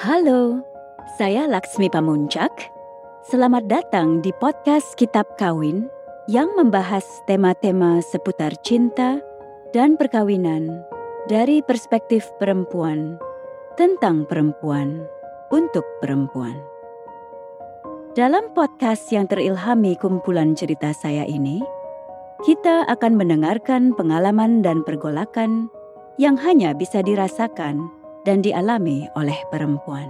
Halo, saya Laksmi Pamuncak. Selamat datang di podcast Kitab Kawin yang membahas tema-tema seputar cinta dan perkawinan dari perspektif perempuan tentang perempuan untuk perempuan. Dalam podcast yang terilhami kumpulan cerita saya ini, kita akan mendengarkan pengalaman dan pergolakan yang hanya bisa dirasakan dan dialami oleh perempuan.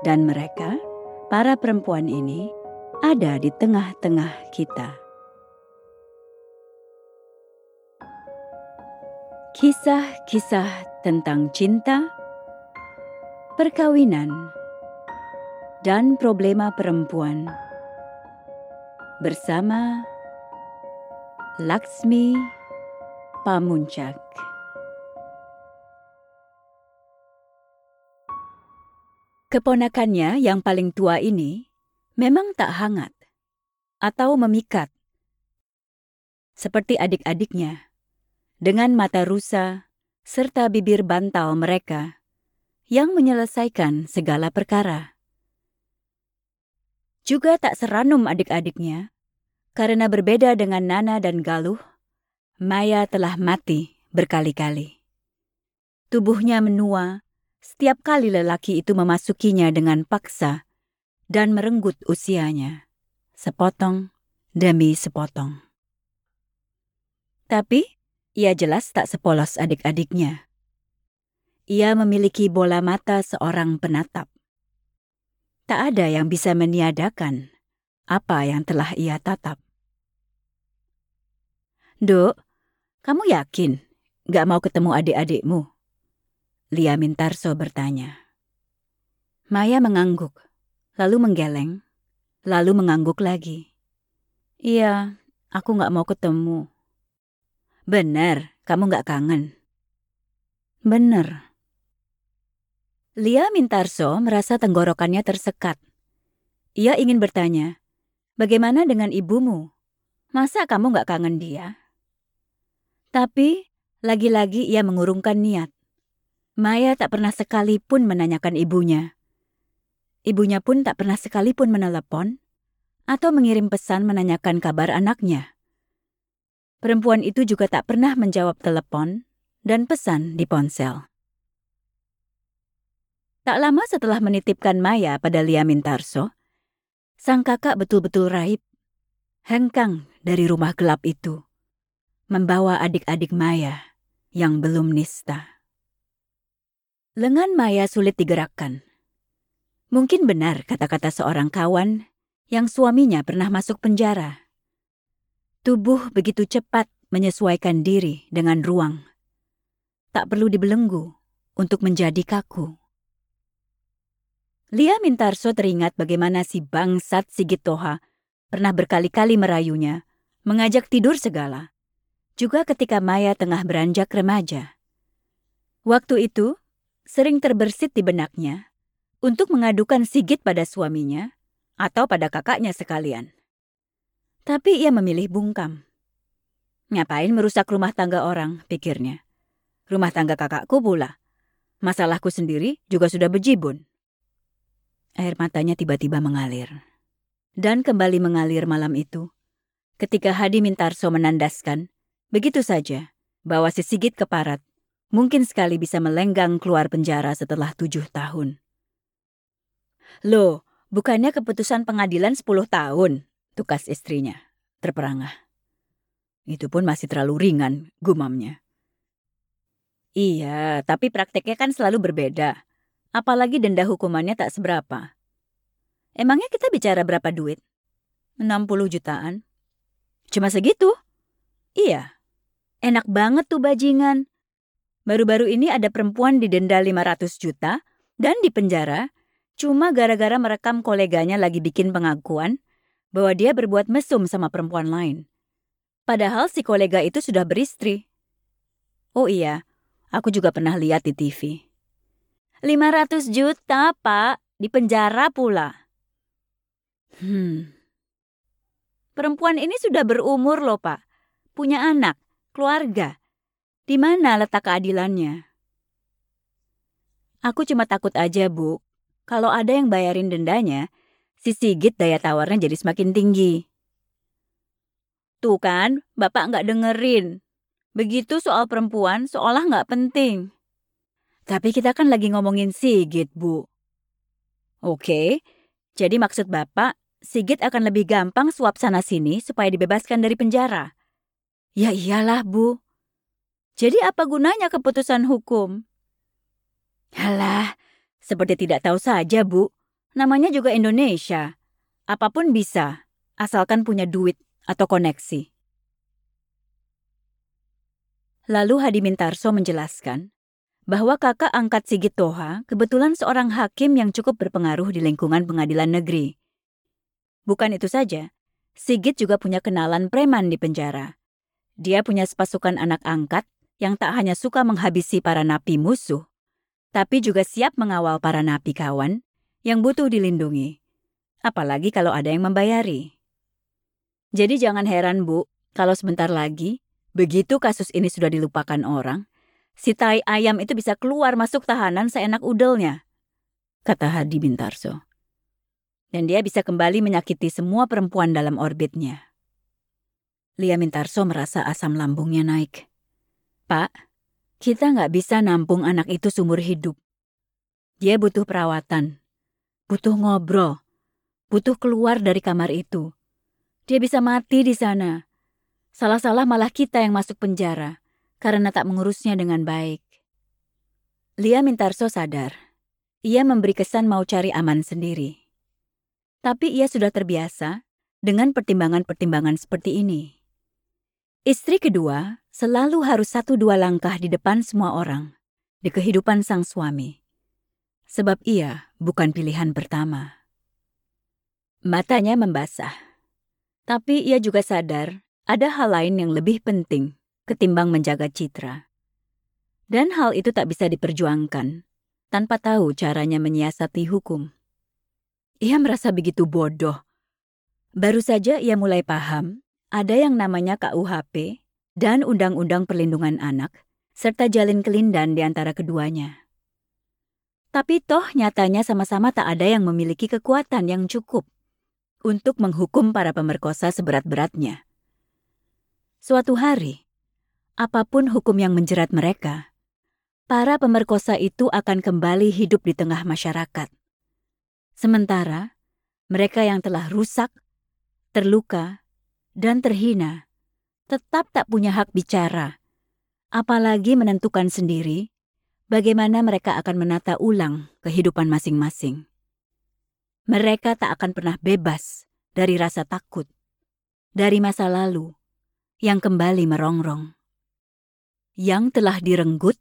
Dan mereka, para perempuan ini, ada di tengah-tengah kita. Kisah-kisah tentang cinta, perkawinan, dan problema perempuan bersama Laksmi Pamuncak. Keponakannya yang paling tua ini memang tak hangat atau memikat. Seperti adik-adiknya, dengan mata rusa serta bibir bantal mereka yang menyelesaikan segala perkara. Juga tak seranum adik-adiknya, karena berbeda dengan Nana dan Galuh, Maya telah mati berkali-kali. Tubuhnya menua setiap kali lelaki itu memasukinya dengan paksa dan merenggut usianya, sepotong demi sepotong. Tapi ia jelas tak sepolos adik-adiknya. Ia memiliki bola mata seorang penatap. Tak ada yang bisa meniadakan apa yang telah ia tatap. Dok, kamu yakin gak mau ketemu adik-adikmu? Lia Mintarso bertanya. Maya mengangguk, lalu menggeleng, lalu mengangguk lagi. Iya, aku gak mau ketemu. Benar, kamu gak kangen? Benar. Lia Mintarso merasa tenggorokannya tersekat. Ia ingin bertanya, bagaimana dengan ibumu? Masa kamu gak kangen dia? Tapi, lagi-lagi ia mengurungkan niat. Maya tak pernah sekalipun menanyakan ibunya. Ibunya pun tak pernah sekalipun menelepon atau mengirim pesan menanyakan kabar anaknya. Perempuan itu juga tak pernah menjawab telepon dan pesan di ponsel. Tak lama setelah menitipkan Maya pada Lia Mintarso, sang kakak betul-betul raib, hengkang dari rumah gelap itu, membawa adik-adik Maya yang belum nista. Lengan Maya sulit digerakkan. Mungkin benar kata-kata seorang kawan yang suaminya pernah masuk penjara. Tubuh begitu cepat menyesuaikan diri dengan ruang. Tak perlu dibelenggu untuk menjadi kaku. Lia Mintarso teringat bagaimana si bangsat Sigit Toha pernah berkali-kali merayunya, mengajak tidur segala. Juga ketika Maya tengah beranjak remaja. Waktu itu, sering terbersit di benaknya untuk mengadukan Sigit pada suaminya atau pada kakaknya sekalian. Tapi ia memilih bungkam. Ngapain merusak rumah tangga orang, pikirnya. Rumah tangga kakakku pula. Masalahku sendiri juga sudah bejibun. Air matanya tiba-tiba mengalir. Dan kembali mengalir malam itu. Ketika Hadi Mintarso menandaskan, begitu saja, bahwa si Sigit keparat mungkin sekali bisa melenggang keluar penjara setelah tujuh tahun. Loh, bukannya keputusan pengadilan sepuluh tahun, tukas istrinya, terperangah. Itu pun masih terlalu ringan, gumamnya. Iya, tapi prakteknya kan selalu berbeda. Apalagi denda hukumannya tak seberapa. Emangnya kita bicara berapa duit? 60 jutaan. Cuma segitu? Iya. Enak banget tuh bajingan. Baru-baru ini ada perempuan didenda 500 juta dan dipenjara cuma gara-gara merekam koleganya lagi bikin pengakuan bahwa dia berbuat mesum sama perempuan lain. Padahal si kolega itu sudah beristri. Oh iya, aku juga pernah lihat di TV. 500 juta, Pak, di penjara pula. Hmm. Perempuan ini sudah berumur loh, Pak. Punya anak, keluarga. Di mana letak keadilannya? Aku cuma takut aja, Bu, kalau ada yang bayarin dendanya, si Sigit daya tawarnya jadi semakin tinggi. Tuh kan, Bapak nggak dengerin. Begitu soal perempuan, seolah nggak penting. Tapi kita kan lagi ngomongin Sigit, Bu. Oke, jadi maksud Bapak, Sigit akan lebih gampang suap sana-sini supaya dibebaskan dari penjara. Ya iyalah, Bu. Jadi apa gunanya keputusan hukum? Halah, seperti tidak tahu saja, Bu. Namanya juga Indonesia. Apa pun bisa, asalkan punya duit atau koneksi. Lalu Hadi Mintarso menjelaskan bahwa kakak angkat Sigit Toha kebetulan seorang hakim yang cukup berpengaruh di lingkungan pengadilan negeri. Bukan itu saja, Sigit juga punya kenalan preman di penjara. Dia punya sepasukan anak angkat yang tak hanya suka menghabisi para napi musuh, tapi juga siap mengawal para napi kawan yang butuh dilindungi. Apalagi kalau ada yang membayari. Jadi jangan heran, Bu, kalau sebentar lagi, begitu kasus ini sudah dilupakan orang, si tai ayam itu bisa keluar masuk tahanan seenak udelnya, kata Hadi Bintarso. Dan dia bisa kembali menyakiti semua perempuan dalam orbitnya. Lia Mintarso merasa asam lambungnya naik. Pak, kita nggak bisa nampung anak itu sumur hidup. Dia butuh perawatan, butuh ngobrol, butuh keluar dari kamar itu. Dia bisa mati di sana. Salah-salah malah kita yang masuk penjara karena tak mengurusnya dengan baik. Lia Mintarso sadar, ia memberi kesan mau cari aman sendiri. Tapi ia sudah terbiasa dengan pertimbangan-pertimbangan seperti ini. Istri kedua selalu harus satu dua langkah di depan semua orang di kehidupan sang suami. Sebab ia bukan pilihan pertama. Matanya membasah. Tapi ia juga sadar ada hal lain yang lebih penting ketimbang menjaga citra. Dan hal itu tak bisa diperjuangkan tanpa tahu caranya menyiasati hukum. Ia merasa begitu bodoh. Baru saja ia mulai paham ada yang namanya KUHP dan Undang-Undang Perlindungan Anak, serta jalin kelindan di antara keduanya. Tapi toh nyatanya sama-sama tak ada yang memiliki kekuatan yang cukup untuk menghukum para pemerkosa seberat-beratnya. Suatu hari, apa pun hukum yang menjerat mereka, para pemerkosa itu akan kembali hidup di tengah masyarakat. Sementara mereka yang telah rusak, terluka, dan terhina tetap tak punya hak bicara, apalagi menentukan sendiri bagaimana mereka akan menata ulang kehidupan masing-masing. Mereka tak akan pernah bebas dari rasa takut, dari masa lalu yang kembali merongrong yang telah direnggut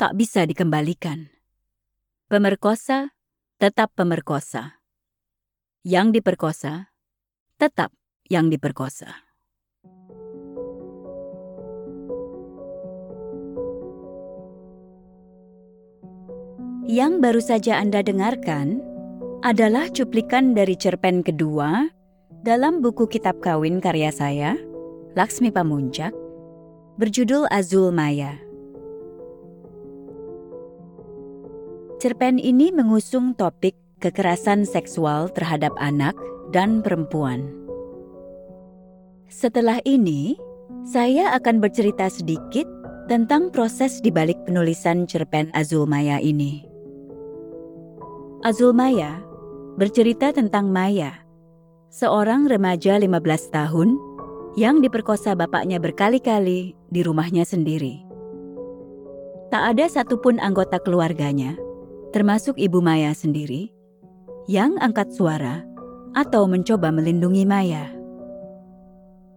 tak bisa dikembalikan. Pemerkosa tetap pemerkosa. Yang diperkosa tetap yang diperkosa. Yang baru saja Anda dengarkan adalah cuplikan dari cerpen kedua dalam buku kitab kawin karya saya, Laksmi Pamuncak, berjudul Azul Maya. Cerpen ini mengusung topik kekerasan seksual terhadap anak dan perempuan. Setelah ini, saya akan bercerita sedikit tentang proses di balik penulisan cerpen Azul Maya ini. Azul Maya bercerita tentang Maya, seorang remaja 15 tahun yang diperkosa bapaknya berkali-kali di rumahnya sendiri. Tak ada satupun anggota keluarganya, termasuk Ibu Maya sendiri, yang angkat suara atau mencoba melindungi Maya.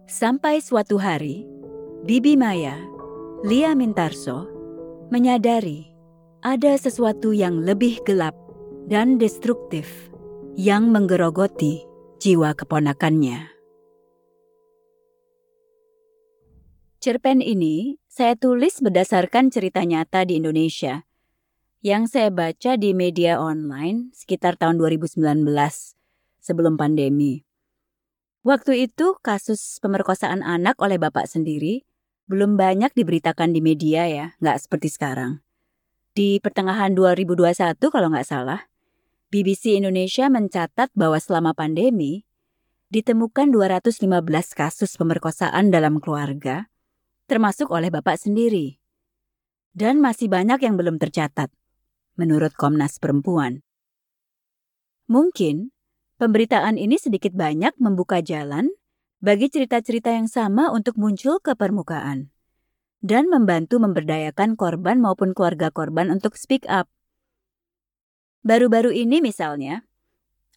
Sampai suatu hari, Bibi Maya, Lia Mintarso, menyadari ada sesuatu yang lebih gelap dan destruktif yang menggerogoti jiwa keponakannya. Cerpen ini saya tulis berdasarkan cerita nyata di Indonesia yang saya baca di media online sekitar tahun 2019 sebelum pandemi. Waktu itu kasus pemerkosaan anak oleh bapak sendiri belum banyak diberitakan di media ya, nggak seperti sekarang. Di pertengahan 2021 kalau nggak salah, BBC Indonesia mencatat bahwa selama pandemi, ditemukan 215 kasus pemerkosaan dalam keluarga, termasuk oleh bapak sendiri. Dan masih banyak yang belum tercatat, menurut Komnas Perempuan. Mungkin pemberitaan ini sedikit banyak membuka jalan bagi cerita-cerita yang sama untuk muncul ke permukaan dan membantu memberdayakan korban maupun keluarga korban untuk speak up. Baru-baru ini misalnya,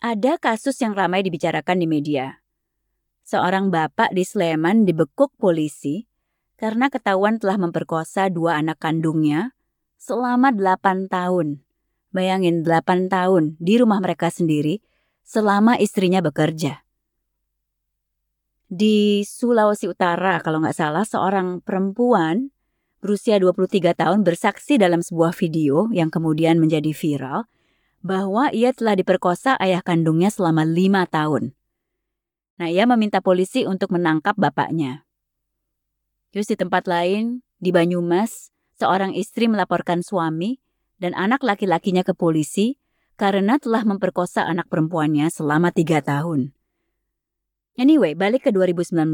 ada kasus yang ramai dibicarakan di media. Seorang bapak di Sleman dibekuk polisi karena ketahuan telah memperkosa dua anak kandungnya selama delapan tahun. Bayangin delapan tahun di rumah mereka sendiri selama istrinya bekerja. Di Sulawesi Utara kalau nggak salah seorang perempuan berusia 23 tahun bersaksi dalam sebuah video yang kemudian menjadi viral bahwa ia telah diperkosa ayah kandungnya selama lima tahun. Nah, ia meminta polisi untuk menangkap bapaknya. Terus di tempat lain, di Banyumas, seorang istri melaporkan suami dan anak laki-lakinya ke polisi karena telah memperkosa anak perempuannya selama tiga tahun. Anyway, balik ke 2019.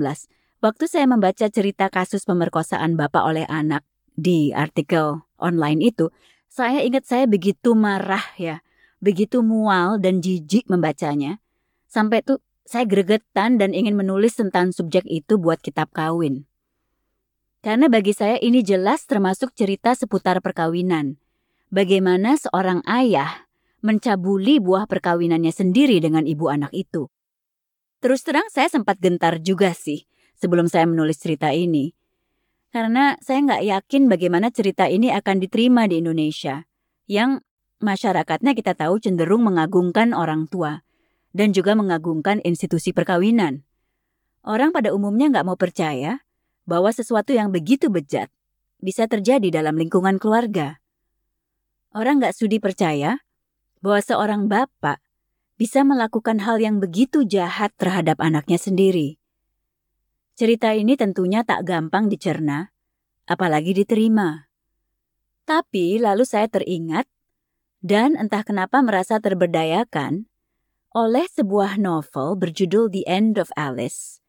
Waktu saya membaca cerita kasus pemerkosaan bapak oleh anak di artikel online itu, saya ingat saya begitu marah ya begitu mual dan jijik membacanya, sampai tuh saya gregetan dan ingin menulis tentang subjek itu buat kitab kawin. Karena bagi saya ini jelas termasuk cerita seputar perkawinan. Bagaimana seorang ayah mencabuli buah perkawinannya sendiri dengan ibu anak itu. Terus terang saya sempat gentar juga sih sebelum saya menulis cerita ini. Karena saya nggak yakin bagaimana cerita ini akan diterima di Indonesia. Yang masyarakatnya kita tahu cenderung mengagungkan orang tua dan juga mengagungkan institusi perkawinan. Orang pada umumnya nggak mau percaya bahwa sesuatu yang begitu bejat bisa terjadi dalam lingkungan keluarga. Orang nggak sudi percaya bahwa seorang bapak bisa melakukan hal yang begitu jahat terhadap anaknya sendiri. Cerita ini tentunya tak gampang dicerna, apalagi diterima. Tapi lalu saya teringat dan entah kenapa merasa terberdayakan oleh sebuah novel berjudul The End of Alice,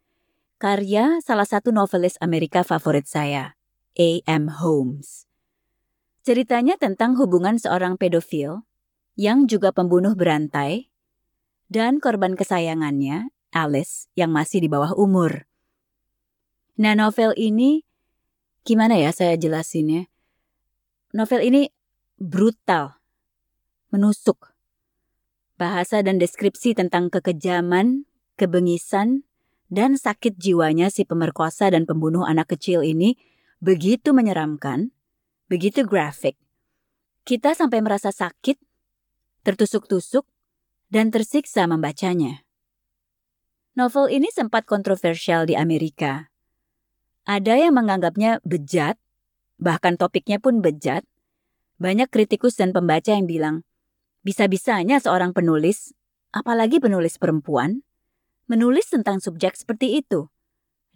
karya salah satu novelis Amerika favorit saya, A.M. Holmes. Ceritanya tentang hubungan seorang pedofil yang juga pembunuh berantai dan korban kesayangannya, Alice, yang masih di bawah umur. Nah, novel ini gimana ya saya jelasinnya? Novel ini brutal menusuk. Bahasa dan deskripsi tentang kekejaman, kebengisan, dan sakit jiwanya si pemerkosa dan pembunuh anak kecil ini begitu menyeramkan, begitu grafik. Kita sampai merasa sakit, tertusuk-tusuk, dan tersiksa membacanya. Novel ini sempat kontroversial di Amerika. Ada yang menganggapnya bejat, bahkan topiknya pun bejat. Banyak kritikus dan pembaca yang bilang, bisa-bisanya seorang penulis, apalagi penulis perempuan, menulis tentang subjek seperti itu.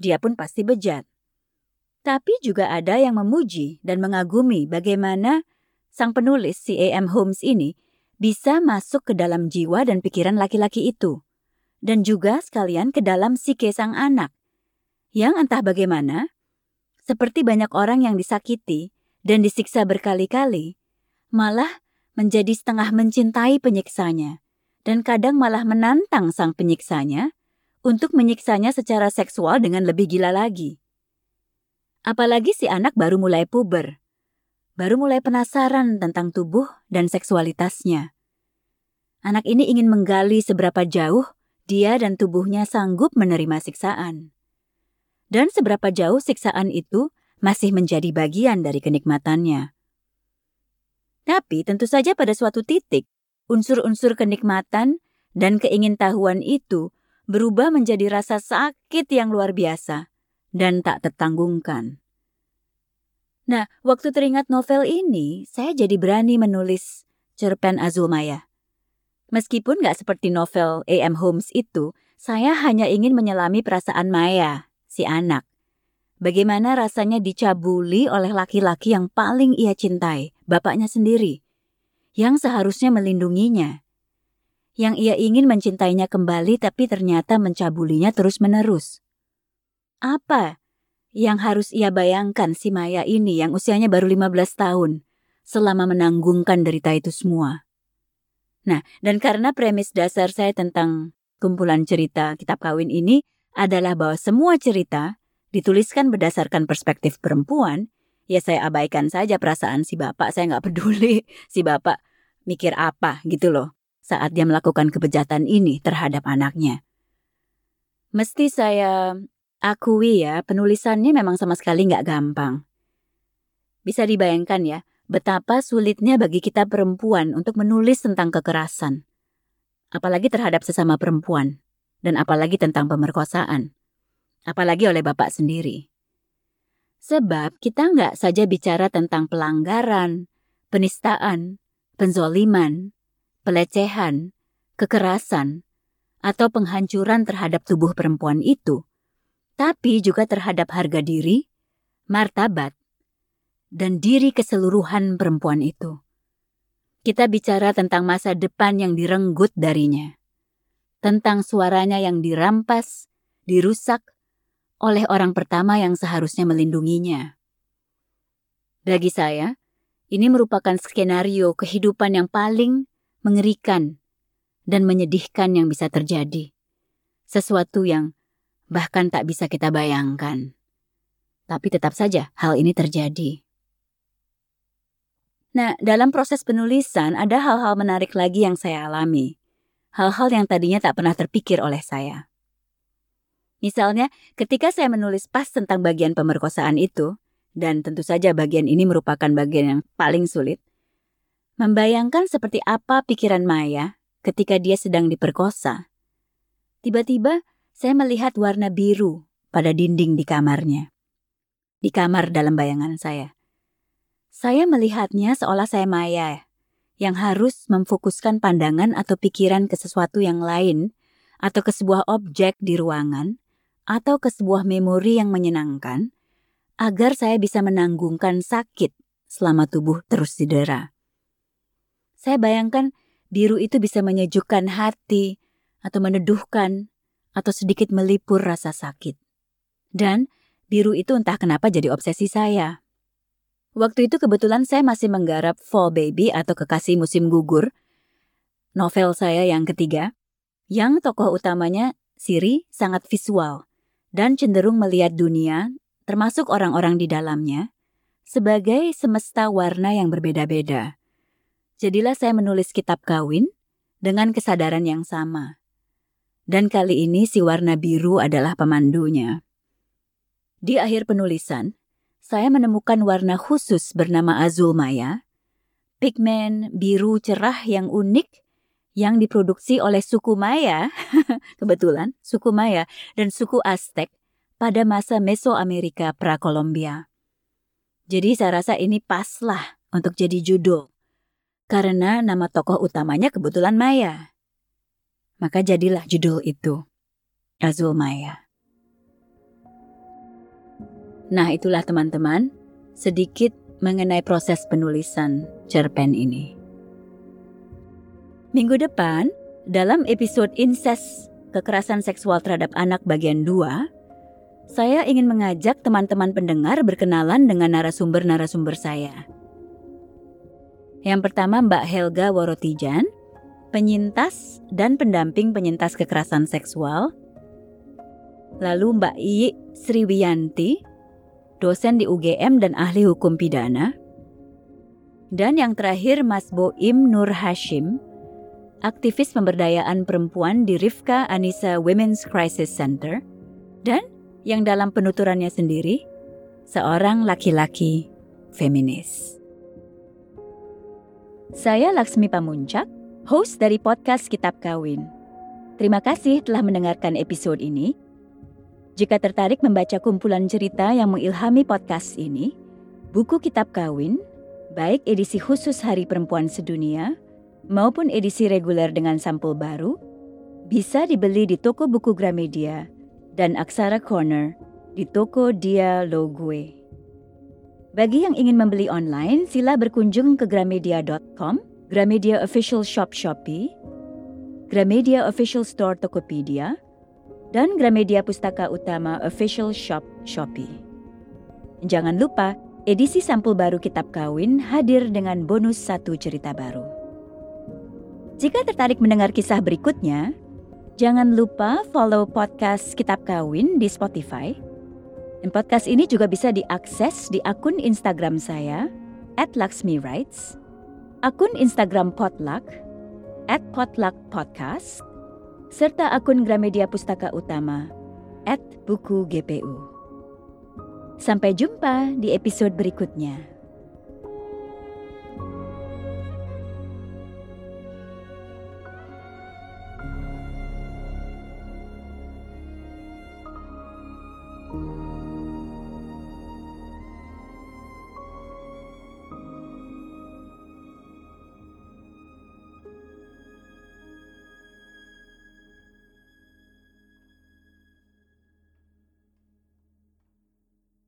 Dia pun pasti bejat. Tapi juga ada yang memuji dan mengagumi bagaimana sang penulis si A.M. Holmes ini bisa masuk ke dalam jiwa dan pikiran laki-laki itu. Dan juga sekalian ke dalam psike sang anak. Yang entah bagaimana, seperti banyak orang yang disakiti dan disiksa berkali-kali, malah menjadi setengah mencintai penyiksanya, dan kadang malah menantang sang penyiksanya untuk menyiksanya secara seksual dengan lebih gila lagi. Apalagi si anak baru mulai puber, baru mulai penasaran tentang tubuh dan seksualitasnya. Anak ini ingin menggali seberapa jauh dia dan tubuhnya sanggup menerima siksaan. Dan seberapa jauh siksaan itu masih menjadi bagian dari kenikmatannya. Tapi tentu saja pada suatu titik, unsur-unsur kenikmatan dan keingintahuan itu berubah menjadi rasa sakit yang luar biasa dan tak tertanggungkan. Nah, waktu teringat novel ini, saya jadi berani menulis cerpen Azulmaya. Meskipun gak seperti novel A.M. Holmes itu, saya hanya ingin menyelami perasaan Maya, si anak. Bagaimana rasanya dicabuli oleh laki-laki yang paling ia cintai, bapaknya sendiri, yang seharusnya melindunginya. yang ia ingin mencintainya kembali tapi ternyata mencabulinya terus-menerus. Apa yang harus ia bayangkan si Maya ini yang usianya baru 15 tahun selama menanggungkan derita itu semua? Nah, dan karena premis dasar saya tentang kumpulan cerita kitab kawin ini adalah bahwa semua cerita dituliskan berdasarkan perspektif perempuan, ya saya abaikan saja perasaan si bapak, saya nggak peduli si bapak mikir apa gitu loh saat dia melakukan kebejatan ini terhadap anaknya. Mesti saya akui ya, penulisannya memang sama sekali nggak gampang. Bisa dibayangkan ya, betapa sulitnya bagi kita perempuan untuk menulis tentang kekerasan. Apalagi terhadap sesama perempuan, dan apalagi tentang pemerkosaan. Apalagi oleh bapak sendiri. Sebab kita nggak saja bicara tentang pelanggaran, penistaan, penzoliman, pelecehan, kekerasan, atau penghancuran terhadap tubuh perempuan itu, tapi juga terhadap harga diri, martabat, dan diri keseluruhan perempuan itu. Kita bicara tentang masa depan yang direnggut darinya, tentang suaranya yang dirampas, dirusak, oleh orang pertama yang seharusnya melindunginya. Bagi saya, ini merupakan skenario kehidupan yang paling mengerikan dan menyedihkan yang bisa terjadi. Sesuatu yang bahkan tak bisa kita bayangkan. Tapi tetap saja hal ini terjadi. Nah, dalam proses penulisan ada hal-hal menarik lagi yang saya alami. Hal-hal yang tadinya tak pernah terpikir oleh saya. Misalnya, ketika saya menulis pas tentang bagian pemerkosaan itu, dan tentu saja bagian ini merupakan bagian yang paling sulit, membayangkan seperti apa pikiran Maya ketika dia sedang diperkosa. Tiba-tiba, saya melihat warna biru pada dinding di kamarnya. Di kamar dalam bayangan saya. Saya melihatnya seolah saya Maya yang harus memfokuskan pandangan atau pikiran ke sesuatu yang lain atau ke sebuah objek di ruangan atau ke sebuah memori yang menyenangkan, agar saya bisa menanggungkan sakit selama tubuh terus didera. Saya bayangkan biru itu bisa menyejukkan hati, atau meneduhkan, atau sedikit melipur rasa sakit. Dan biru itu entah kenapa jadi obsesi saya. Waktu itu kebetulan saya masih menggarap Fall Baby atau Kekasih Musim Gugur, novel saya yang ketiga, yang tokoh utamanya Siri sangat visual dan cenderung melihat dunia, termasuk orang-orang di dalamnya, sebagai semesta warna yang berbeda-beda. Jadilah saya menulis kitab kawin dengan kesadaran yang sama. Dan kali ini si warna biru adalah pemandunya. Di akhir penulisan, saya menemukan warna khusus bernama azul maya, pigmen biru cerah yang unik yang diproduksi oleh suku Maya, kebetulan suku Maya dan suku Aztec pada masa Mesoamerika pra-Kolombia. Jadi saya rasa ini paslah untuk jadi judul. Karena nama tokoh utamanya kebetulan Maya. Maka jadilah judul itu. Azul Maya. Nah itulah teman-teman, sedikit mengenai proses penulisan cerpen ini. Minggu depan, dalam episode Incest, kekerasan seksual terhadap anak bagian 2, saya ingin mengajak teman-teman pendengar berkenalan dengan narasumber-narasumber saya. Yang pertama Mbak Helga Worotijan, penyintas dan pendamping penyintas kekerasan seksual. Lalu Mbak I Sriwiyanti, dosen di UGM dan ahli hukum pidana. Dan yang terakhir Mas Boim Nur Hashim, aktivis pemberdayaan perempuan di Rifka Anissa Women's Crisis Center, dan yang dalam penuturannya sendiri, seorang laki-laki feminis. Saya Laksmi Pamuncak, host dari podcast Kitab Kawin. Terima kasih telah mendengarkan episode ini. Jika tertarik membaca kumpulan cerita yang mengilhami podcast ini, buku Kitab Kawin, baik edisi khusus Hari Perempuan Sedunia maupun edisi reguler dengan sampul baru bisa dibeli di toko buku Gramedia dan Aksara Corner di toko Dia Logue. Bagi yang ingin membeli online, sila berkunjung ke gramedia.com, Gramedia Official Shop Shopee, Gramedia Official Store Tokopedia, dan Gramedia Pustaka Utama Official Shop Shopee. Jangan lupa, edisi sampul baru Kitab Kawin hadir dengan bonus satu cerita baru. Jika tertarik mendengar kisah berikutnya, jangan lupa follow podcast Kitab Kawin di Spotify. Dan podcast ini juga bisa diakses di akun Instagram saya, at Laksmi Writes, akun Instagram Potluck, at Potluck Podcast, serta akun Gramedia Pustaka Utama, at Buku GPU. Sampai jumpa di episode berikutnya.